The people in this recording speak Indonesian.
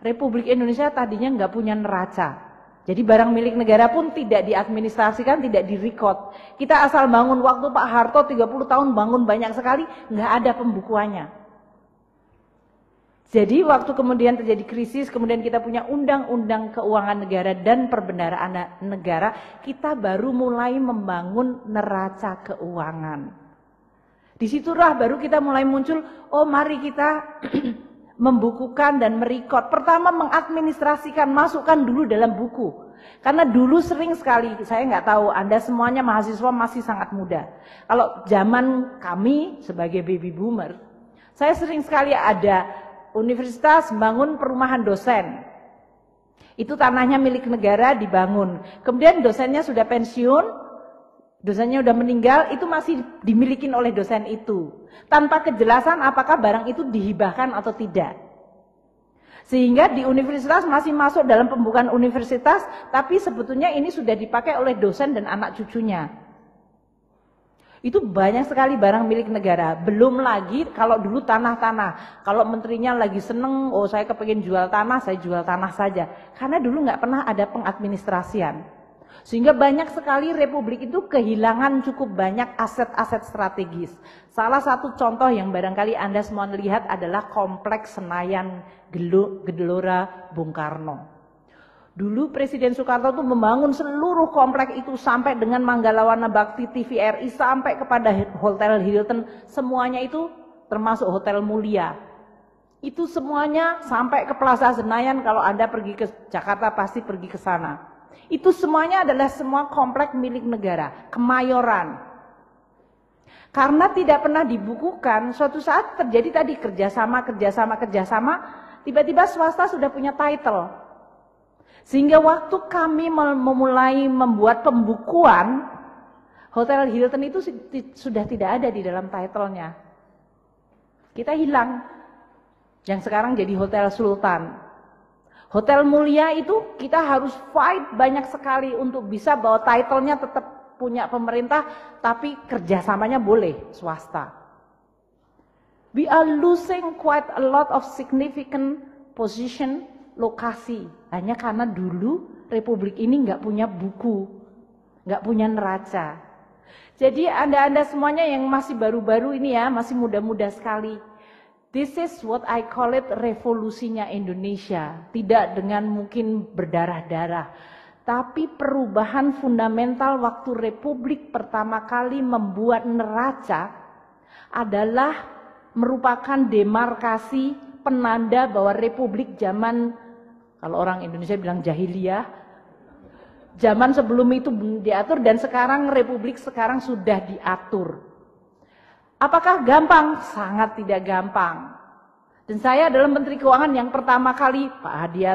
Republik Indonesia tadinya nggak punya neraca. Jadi barang milik negara pun tidak diadministrasikan, tidak direkod. Kita asal bangun waktu Pak Harto 30 tahun bangun banyak sekali, nggak ada pembukuannya. Jadi waktu kemudian terjadi krisis, kemudian kita punya undang-undang keuangan negara dan perbendaraan negara, kita baru mulai membangun neraca keuangan. Di situlah baru kita mulai muncul, oh mari kita membukukan dan merekod. Pertama mengadministrasikan, masukkan dulu dalam buku. Karena dulu sering sekali, saya nggak tahu, Anda semuanya mahasiswa masih sangat muda. Kalau zaman kami sebagai baby boomer, saya sering sekali ada universitas bangun perumahan dosen. Itu tanahnya milik negara dibangun. Kemudian dosennya sudah pensiun, dosennya sudah meninggal, itu masih dimiliki oleh dosen itu. Tanpa kejelasan apakah barang itu dihibahkan atau tidak. Sehingga di universitas masih masuk dalam pembukaan universitas, tapi sebetulnya ini sudah dipakai oleh dosen dan anak cucunya. Itu banyak sekali barang milik negara. Belum lagi kalau dulu tanah-tanah. Kalau menterinya lagi seneng, oh saya kepingin jual tanah, saya jual tanah saja. Karena dulu nggak pernah ada pengadministrasian. Sehingga banyak sekali republik itu kehilangan cukup banyak aset-aset strategis. Salah satu contoh yang barangkali Anda semua lihat adalah kompleks Senayan Gelora Bung Karno. Dulu Presiden Soekarno itu membangun seluruh komplek itu sampai dengan Manggalawana Bakti TVRI sampai kepada Hotel Hilton. Semuanya itu termasuk Hotel Mulia. Itu semuanya sampai ke Plaza Senayan kalau Anda pergi ke Jakarta pasti pergi ke sana. Itu semuanya adalah semua komplek milik negara, kemayoran. Karena tidak pernah dibukukan, suatu saat terjadi tadi kerjasama, kerjasama, kerjasama, tiba-tiba swasta sudah punya title. Sehingga waktu kami memulai membuat pembukuan, Hotel Hilton itu sudah tidak ada di dalam titlenya. Kita hilang. Yang sekarang jadi Hotel Sultan. Hotel Mulia itu kita harus fight banyak sekali untuk bisa bahwa titlenya tetap punya pemerintah, tapi kerjasamanya boleh swasta. We are losing quite a lot of significant position lokasi hanya karena dulu Republik ini nggak punya buku, nggak punya neraca. Jadi anda-anda semuanya yang masih baru-baru ini ya, masih muda-muda sekali. This is what I call it revolusinya Indonesia. Tidak dengan mungkin berdarah-darah. Tapi perubahan fundamental waktu Republik pertama kali membuat neraca adalah merupakan demarkasi penanda bahwa Republik zaman kalau orang Indonesia bilang jahiliyah, zaman sebelum itu diatur dan sekarang republik sekarang sudah diatur. Apakah gampang? Sangat tidak gampang. Dan saya adalah Menteri Keuangan yang pertama kali Pak Hadiah